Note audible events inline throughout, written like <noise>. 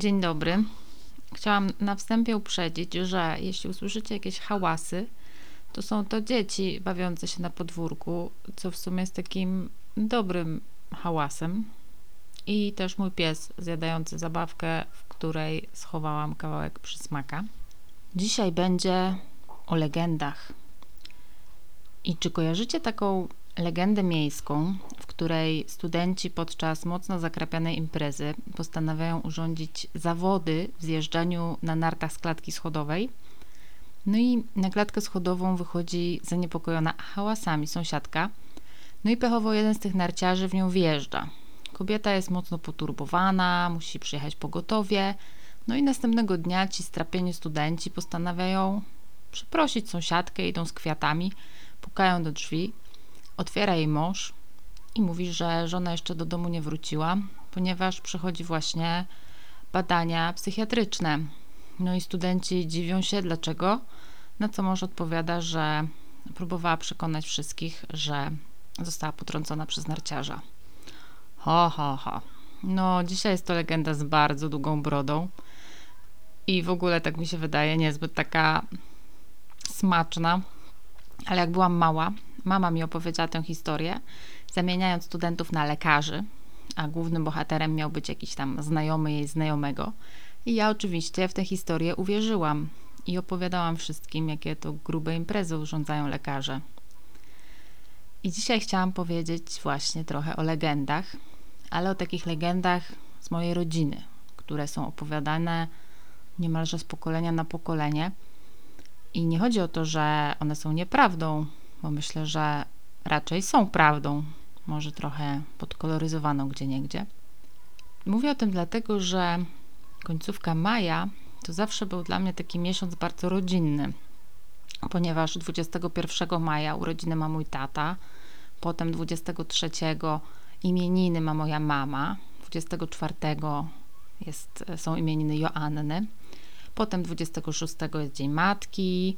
Dzień dobry. Chciałam na wstępie uprzedzić, że jeśli usłyszycie jakieś hałasy, to są to dzieci bawiące się na podwórku, co w sumie jest takim dobrym hałasem. I też mój pies zjadający zabawkę, w której schowałam kawałek przysmaka. Dzisiaj będzie o legendach. I czy kojarzycie taką legendę miejską, w której studenci podczas mocno zakrapianej imprezy postanawiają urządzić zawody w zjeżdżaniu na nartach z klatki schodowej? No i na klatkę schodową wychodzi zaniepokojona hałasami sąsiadka. No i pechowo jeden z tych narciarzy w nią wjeżdża. Kobieta jest mocno poturbowana, musi przyjechać pogotowie. No i następnego dnia ci strapieni studenci postanawiają przeprosić sąsiadkę, idą z kwiatami, pukają do drzwi, otwiera jej mąż i mówi, że żona jeszcze do domu nie wróciła, ponieważ przechodzi właśnie badania psychiatryczne. No i studenci dziwią się, dlaczego, na co mąż odpowiada, że próbowała przekonać wszystkich, że została potrącona przez narciarza. Ho, ho, ho. No, dzisiaj jest to legenda z bardzo długą brodą i w ogóle, tak mi się wydaje, niezbyt taka smaczna. Ale jak byłam mała, mama mi opowiedziała tę historię, zamieniając studentów na lekarzy, a głównym bohaterem miał być jakiś tam znajomy jej znajomego. I ja oczywiście w tę historię uwierzyłam i opowiadałam wszystkim, jakie to grube imprezy urządzają lekarze. I dzisiaj chciałam powiedzieć właśnie trochę o legendach, ale o takich legendach z mojej rodziny, które są opowiadane niemalże z pokolenia na pokolenie. I nie chodzi o to, że one są nieprawdą, bo myślę, że raczej są prawdą, może trochę podkoloryzowaną gdzie niegdzie. Mówię o tym dlatego, że końcówka maja to zawsze był dla mnie taki miesiąc bardzo rodzinny, ponieważ 21 maja urodziny ma mój tata, potem 23 imieniny ma moja mama, 24 jest, są imieniny Joanny, potem 26 jest Dzień Matki,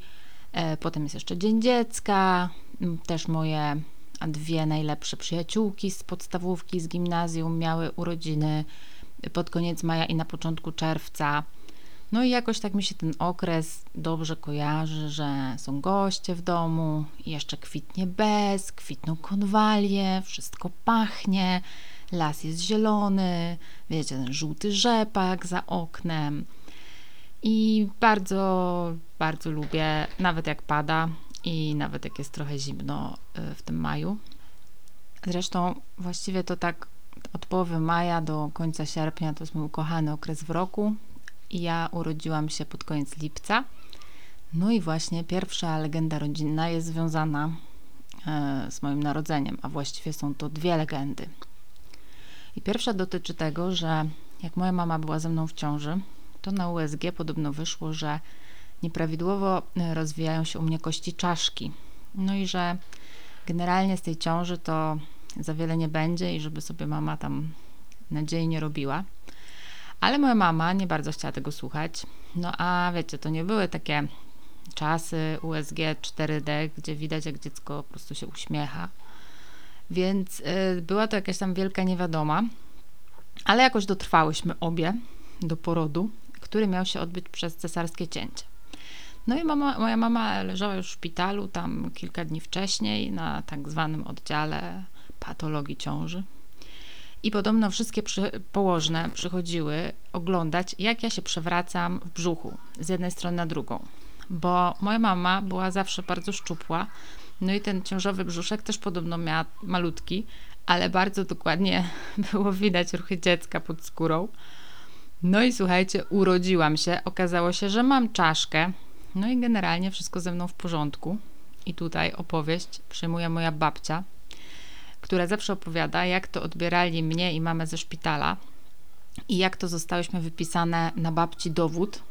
e, potem jest jeszcze Dzień Dziecka, też moje dwie najlepsze przyjaciółki z podstawówki, z gimnazjum miały urodziny pod koniec maja i na początku czerwca. No i jakoś tak mi się ten okres dobrze kojarzy, że są goście w domu, jeszcze kwitnie bez, kwitną konwalie, wszystko pachnie, las jest zielony, wiecie, ten żółty rzepak za oknem. I bardzo, bardzo lubię, nawet jak pada i nawet jak jest trochę zimno y, w tym maju. Zresztą właściwie to tak od połowy maja do końca sierpnia to jest mój ukochany okres w roku, i ja urodziłam się pod koniec lipca. No i właśnie pierwsza legenda rodzinna jest związana e, z moim narodzeniem, a właściwie są to dwie legendy. I pierwsza dotyczy tego, że jak moja mama była ze mną w ciąży, to na USG podobno wyszło, że nieprawidłowo e, rozwijają się u mnie kości czaszki. No i że generalnie z tej ciąży to za wiele nie będzie i żeby sobie mama tam nadziei nie robiła. Ale moja mama nie bardzo chciała tego słuchać. No a wiecie, to nie były takie czasy USG 4D, gdzie widać, jak dziecko po prostu się uśmiecha. Więc y, była to jakaś tam wielka niewiadoma, ale jakoś dotrwałyśmy obie do porodu, który miał się odbyć przez cesarskie cięcie. No i mama, moja mama leżała już w szpitalu tam kilka dni wcześniej na tak zwanym oddziale patologii ciąży. I podobno wszystkie przy, położne przychodziły oglądać, jak ja się przewracam w brzuchu z jednej strony na drugą. Bo moja mama była zawsze bardzo szczupła, no i ten ciążowy brzuszek też podobno miała malutki, ale bardzo dokładnie <laughs> było widać ruchy dziecka pod skórą. No i słuchajcie, urodziłam się. Okazało się, że mam czaszkę. No i generalnie wszystko ze mną w porządku. I tutaj opowieść przyjmuje moja babcia, która zawsze opowiada, jak to odbierali mnie i mamę ze szpitala i jak to zostałyśmy wypisane na babci dowód,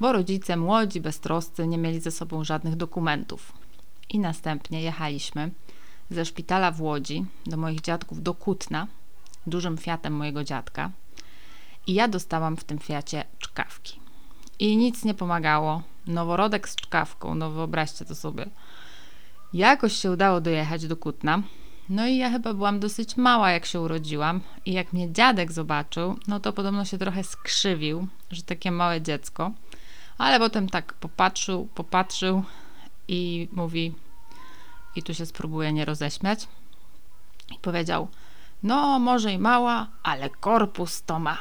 bo rodzice młodzi, beztroscy, nie mieli ze sobą żadnych dokumentów. I następnie jechaliśmy ze szpitala w Łodzi do moich dziadków do Kutna, dużym fiatem mojego dziadka. I ja dostałam w tym fiacie czkawki. I nic nie pomagało. Noworodek z czkawką, no wyobraźcie to sobie. Jakoś się udało dojechać do Kutna. No i ja chyba byłam dosyć mała, jak się urodziłam. I jak mnie dziadek zobaczył, no to podobno się trochę skrzywił, że takie małe dziecko. Ale potem tak popatrzył, popatrzył i mówi, i tu się spróbuję nie roześmiać, i powiedział, no może i mała, ale korpus to ma.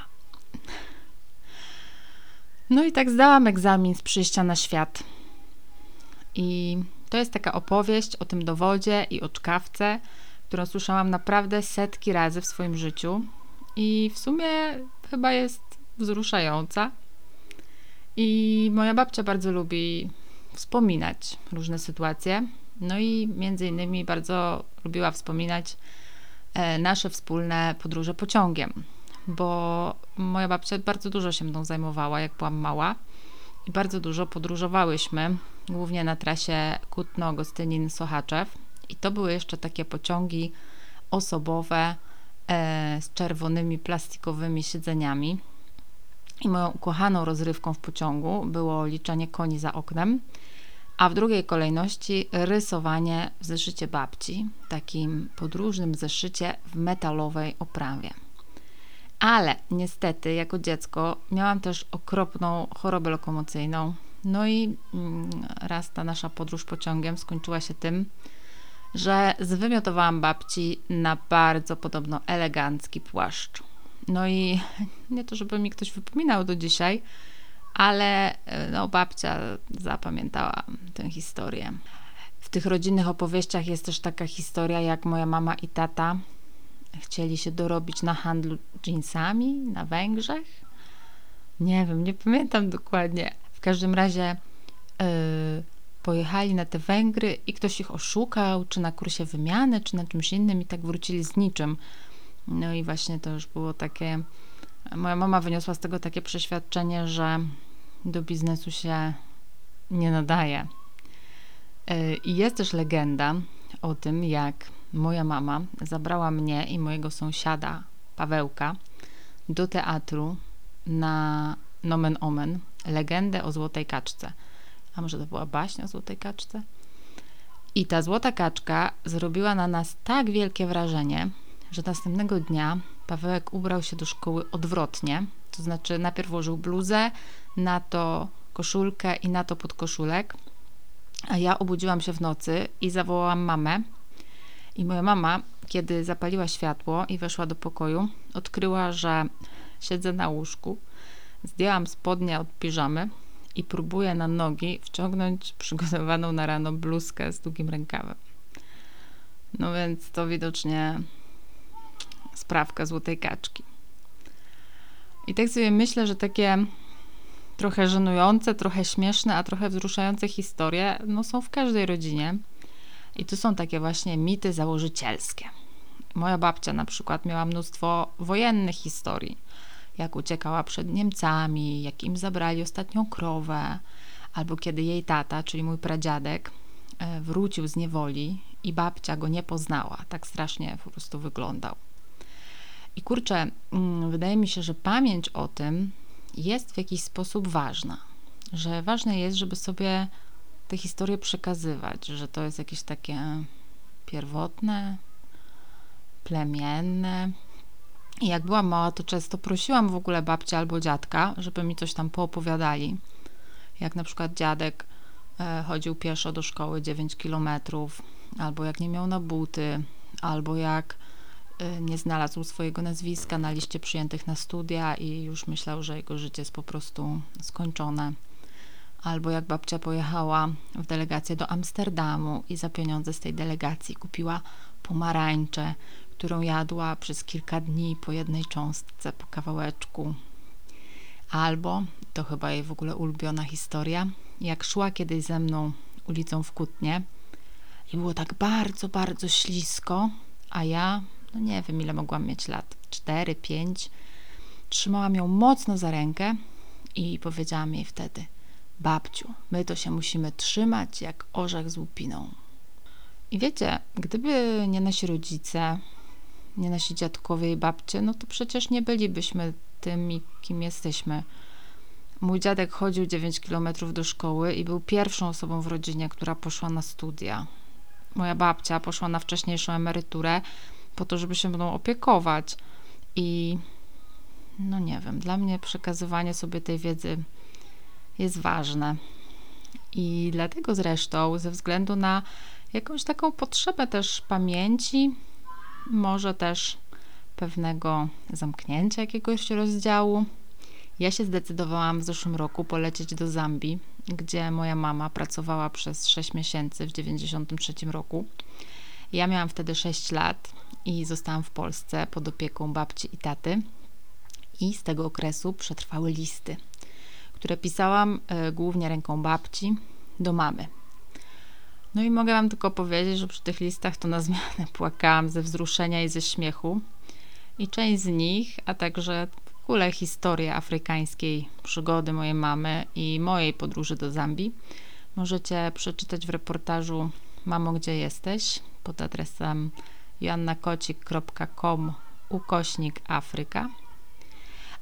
No i tak zdałam egzamin z przyjścia na świat. I to jest taka opowieść o tym dowodzie i o czkawce, którą słyszałam naprawdę setki razy w swoim życiu i w sumie chyba jest wzruszająca. I moja babcia bardzo lubi wspominać różne sytuacje. No i między innymi bardzo lubiła wspominać e, nasze wspólne podróże pociągiem, bo moja babcia bardzo dużo się mną zajmowała, jak byłam mała i bardzo dużo podróżowałyśmy, głównie na trasie Kutno-Gostynin-Sochaczew. I to były jeszcze takie pociągi osobowe e, z czerwonymi plastikowymi siedzeniami. I moją ukochaną rozrywką w pociągu było liczenie koni za oknem, a w drugiej kolejności rysowanie w zeszycie babci, takim podróżnym zeszycie w metalowej oprawie. Ale niestety, jako dziecko, miałam też okropną chorobę lokomocyjną. No i mm, raz ta nasza podróż pociągiem skończyła się tym, że zwymiotowałam babci na bardzo podobno elegancki płaszcz. No i nie to, żeby mi ktoś wypominał do dzisiaj, ale e, no, babcia zapamiętała tę historię. W tych rodzinnych opowieściach jest też taka historia, jak moja mama i tata chcieli się dorobić na handlu jeansami na Węgrzech. Nie wiem, nie pamiętam dokładnie. W każdym razie yy, pojechali na te Węgry i ktoś ich oszukał, czy na kursie wymiany, czy na czymś innym i tak wrócili z niczym. No i właśnie to już było takie. Moja mama wyniosła z tego takie przeświadczenie, że do biznesu się nie nadaje. E, I jest też legenda o tym, jak moja mama zabrała mnie i mojego sąsiada Pawełka do teatru na Nomen Omen, legendę o Złotej Kaczce. A może to była baśń o Złotej Kaczce? I ta Złota Kaczka zrobiła na nas tak wielkie wrażenie, że następnego dnia Pawełek ubrał się do szkoły odwrotnie, to znaczy najpierw włożył bluzę, na to koszulkę i na to podkoszulek, a ja obudziłam się w nocy i zawołałam mamę. I moja mama, kiedy zapaliła światło i weszła do pokoju, odkryła, że siedzę na łóżku, zdjęłam spodnie od piżamy i próbuję na nogi wciągnąć przygotowaną na rano bluzkę z długim rękawem. No więc to widocznie sprawka złotej kaczki. I tak sobie myślę, że takie trochę żenujące, trochę śmieszne, a trochę wzruszające historie no, są w każdej rodzinie. I to są takie właśnie mity założycielskie. Moja babcia na przykład miała mnóstwo wojennych historii. Jak uciekała przed Niemcami, jak im zabrali ostatnią krowę, albo kiedy jej tata, czyli mój pradziadek, e, wrócił z niewoli i babcia go nie poznała. Tak strasznie po prostu wyglądał. I kurczę, mm, wydaje mi się, że pamięć o tym jest w jakiś sposób ważna. Że ważne jest, żeby sobie te historie przekazywać, że to jest jakieś takie pierwotne, plemienne. I jak byłam mała, to często prosiłam w ogóle babcia albo dziadka, żeby mi coś tam poopowiadali. Jak na przykład dziadek e, chodził pieszo do szkoły 9 kilometrów, albo jak nie miał na buty, albo jak Y, nie znalazł swojego nazwiska na liście przyjętych na studia i już myślał, że jego życie jest po prostu skończone. Albo jak babcia pojechała w delegację do Amsterdamu i za pieniądze z tej delegacji kupiła pomarańczę, którą jadła przez kilka dni po jednej cząstce, po kawałeczku. Albo, to chyba jej w ogóle ulubiona historia, jak szła kiedyś ze mną ulicą w Kutnie i było tak bardzo, bardzo ślisko, a ja no nie wiem ile mogłam mieć lat, 4, 5. Trzymałam ją mocno za rękę i powiedziałam jej wtedy: Babciu, my to się musimy trzymać jak orzech z łupiną. I wiecie, gdyby nie nasi rodzice, nie nasi dziadkowie i babcie, no to przecież nie bylibyśmy tymi, kim jesteśmy. Mój dziadek chodził 9 kilometrów do szkoły i był pierwszą osobą w rodzinie, która poszła na studia. moja babcia poszła na wcześniejszą emeryturę po to, żeby się mną opiekować. I no nie wiem, dla mnie przekazywanie sobie tej wiedzy jest ważne. I dlatego zresztą, ze względu na jakąś taką potrzebę też pamięci, może też pewnego zamknięcia jakiegoś rozdziału, ja się zdecydowałam w zeszłym roku polecieć do Zambii, gdzie moja mama pracowała przez 6 miesięcy w 1993 roku. Ja miałam wtedy 6 lat i zostałam w Polsce pod opieką babci i taty. I z tego okresu przetrwały listy, które pisałam y, głównie ręką babci do mamy. No i mogę Wam tylko powiedzieć, że przy tych listach to na zmianę <laughs> płakałam ze wzruszenia i ze śmiechu. I część z nich, a także w ogóle historia afrykańskiej przygody mojej mamy i mojej podróży do Zambii możecie przeczytać w reportażu Mamo, gdzie jesteś? pod adresem joannakocik.com ukośnik Afryka.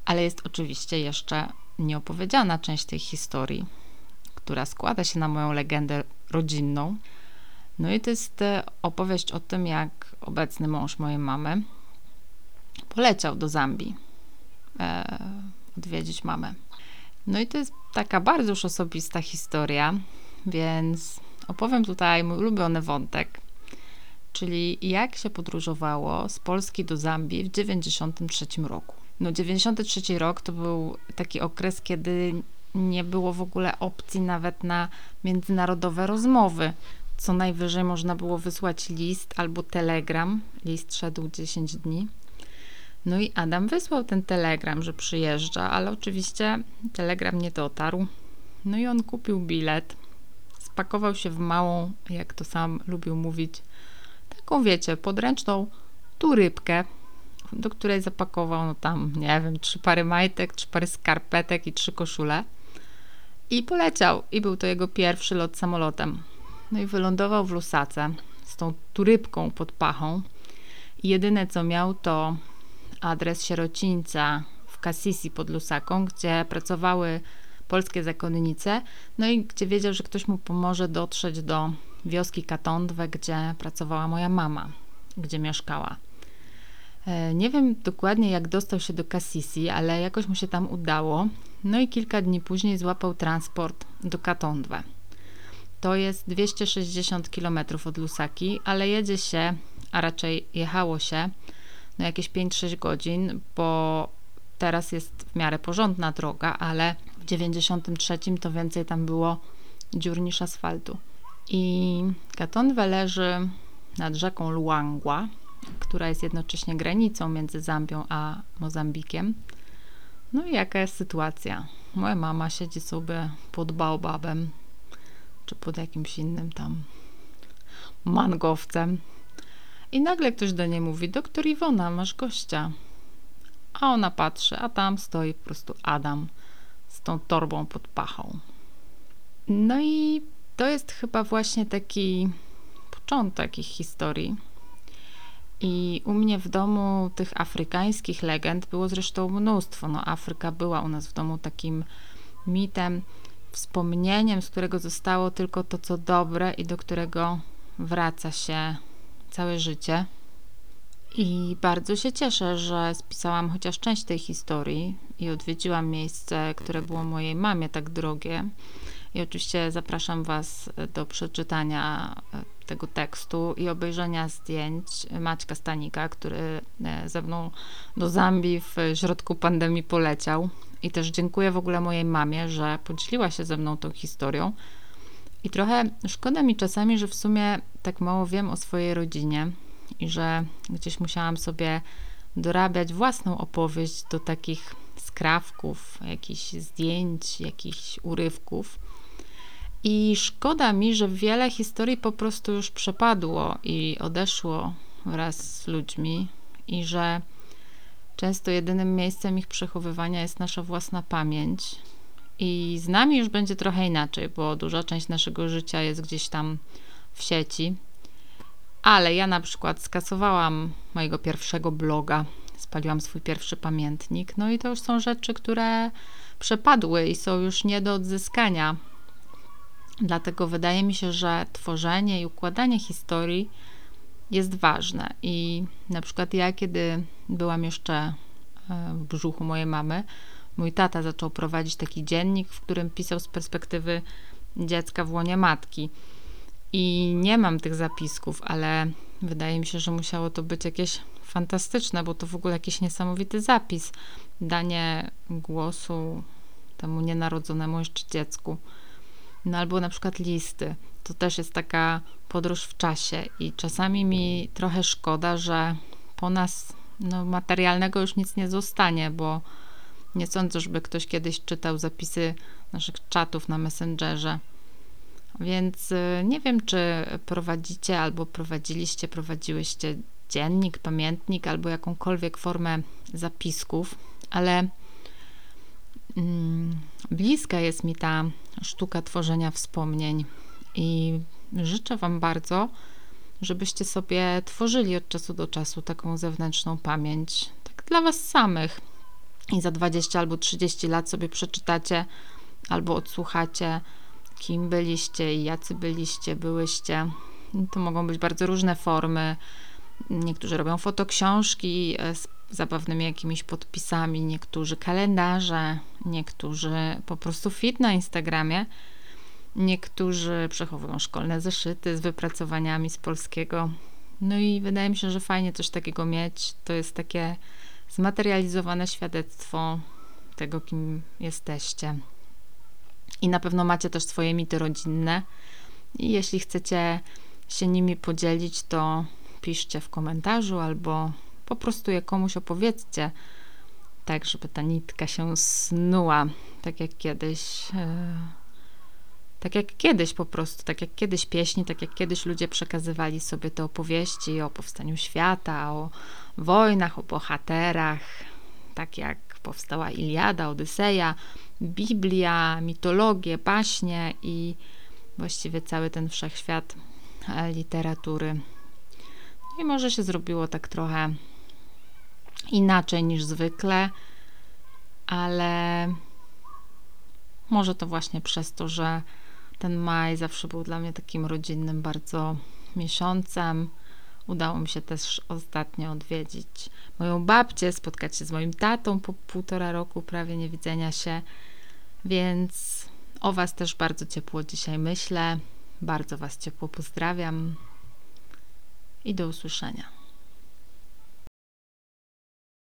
Ale jest oczywiście jeszcze nieopowiedziana część tej historii, która składa się na moją legendę rodzinną. No i to jest e, opowieść o tym, jak obecny mąż mojej mamy poleciał do Zambii e, odwiedzić mamę. No i to jest taka bardzo już osobista historia, więc opowiem tutaj mój ulubiony wątek, czyli jak się podróżowało z Polski do Zambii w 93 roku. No 93 rok to był taki okres, kiedy nie było w ogóle opcji nawet na międzynarodowe rozmowy. Co najwyżej można było wysłać list albo telegram. List szedł 10 dni. No i Adam wysłał ten telegram, że przyjeżdża, ale oczywiście telegram nie dotarł. No i on kupił bilet, spakował się w małą, jak to sam lubił mówić, taką wiecie, podręczną turybkę, do której zapakował no tam, nie wiem, trzy pary majtek, trzy pary skarpetek i trzy koszule. I poleciał. I był to jego pierwszy lot samolotem. No i wylądował w Lusace z tą turybką pod pachą. I jedyne co miał to adres sierocińca w Kassisi pod Lusaką, gdzie pracowały polskie zakonnice, no i gdzie wiedział, że ktoś mu pomoże dotrzeć do wioski Katondwe, gdzie pracowała moja mama, gdzie mieszkała. E, nie wiem dokładnie, jak dostał się do Kassisi, ale jakoś mu się tam udało. No i kilka dni później złapał transport do Katondwe. To jest 260 km od Lusaki, ale jedzie się, a raczej jechało się no jakieś 5-6 godzin, bo teraz jest w miarę porządna droga, ale w 93 to więcej tam było dziur niż asfaltu. I Katondwe leży nad rzeką Luangwa, która jest jednocześnie granicą między Zambią a Mozambikiem. No i jaka jest sytuacja? Moja mama siedzi sobie pod baobabem, czy pod jakimś innym tam mangowcem i nagle ktoś do niej mówi: Doktor Iwona, masz gościa. A ona patrzy, a tam stoi po prostu Adam z tą torbą pod pachą. No i to jest chyba właśnie taki początek ich historii. I u mnie w domu tych afrykańskich legend było zresztą mnóstwo. No, Afryka była u nas w domu takim mitem, wspomnieniem, z którego zostało tylko to, co dobre i do którego wraca się całe życie. I bardzo się cieszę, że spisałam chociaż część tej historii i odwiedziłam miejsce, które było mojej mamie tak drogie. I oczywiście zapraszam Was do przeczytania e, tego tekstu i obejrzenia zdjęć Maćka Stanika, który e, ze mną do Zambii w środku pandemii poleciał. I też dziękuję w ogóle mojej mamie, że podzieliła się ze mną tą historią i trochę szkoda mi czasami, że w sumie tak mało wiem o swojej rodzinie i że gdzieś musiałam sobie dorabiać własną opowieść do takich skrawków, jakichś zdjęć, jakichś urywków. I szkoda mi, że wiele historii po prostu już przepadło i odeszło wraz z ludźmi, i że często jedynym miejscem ich przechowywania jest nasza własna pamięć, i z nami już będzie trochę inaczej, bo duża część naszego życia jest gdzieś tam w sieci. Ale ja na przykład skasowałam mojego pierwszego bloga, spaliłam swój pierwszy pamiętnik. No i to już są rzeczy, które przepadły i są już nie do odzyskania. Dlatego wydaje mi się, że tworzenie i układanie historii jest ważne. I na przykład ja, kiedy byłam jeszcze e, w brzuchu mojej mamy, mój tata zaczął prowadzić taki dziennik, w którym pisał z perspektywy dziecka w łonie matki. I nie mam tych zapisków, ale wydaje mi się, że musiało to być jakieś fantastyczne, bo to w ogóle jakiś niesamowity zapis. Danie głosu temu nienarodzonemu jeszcze dziecku. No albo na przykład listy. To też jest taka podróż w czasie i czasami mi trochę szkoda, że po nas no, materialnego już nic nie zostanie, bo nie sądzę, żeby ktoś kiedyś czytał zapisy naszych czatów na Messengerze. Więc y, nie wiem, czy prowadzicie albo prowadziliście, prowadziłyście dziennik, pamiętnik albo jakąkolwiek formę zapisków, ale bliska jest mi ta sztuka tworzenia wspomnień i życzę Wam bardzo, żebyście sobie tworzyli od czasu do czasu taką zewnętrzną pamięć, tak dla Was samych. I za 20 albo 30 lat sobie przeczytacie albo odsłuchacie, kim byliście i jacy byliście, byłyście. To mogą być bardzo różne formy. Niektórzy robią fotoksiążki e, z zabawnymi jakimiś podpisami, niektórzy kalendarze, niektórzy po prostu fit na Instagramie. Niektórzy przechowują szkolne zeszyty z wypracowaniami z polskiego. No i wydaje mi się, że fajnie coś takiego mieć. To jest takie zmaterializowane świadectwo tego, kim jesteście. I na pewno macie też swoje mity rodzinne. I jeśli chcecie się nimi podzielić, to piszcie w komentarzu albo po prostu je komuś opowiedzcie, tak żeby ta nitka się snuła, tak jak kiedyś. Yy tak jak kiedyś po prostu, tak jak kiedyś pieśni, tak jak kiedyś ludzie przekazywali sobie te opowieści o powstaniu świata, o wojnach, o bohaterach, tak jak powstała Iliada, Odyseja, Biblia, mitologie, baśnie i właściwie cały ten wszechświat e, literatury. I może się zrobiło tak trochę inaczej niż zwykle, ale może to właśnie przez to, że ten maj zawsze był dla mnie takim rodzinnym bardzo miesiącem. Udało mi się też ostatnio odwiedzić moją babcię, spotkać się z moim tatą po półtora roku prawie niewidzenia się, więc o Was też bardzo ciepło dzisiaj myślę. Bardzo Was ciepło pozdrawiam i do usłyszenia.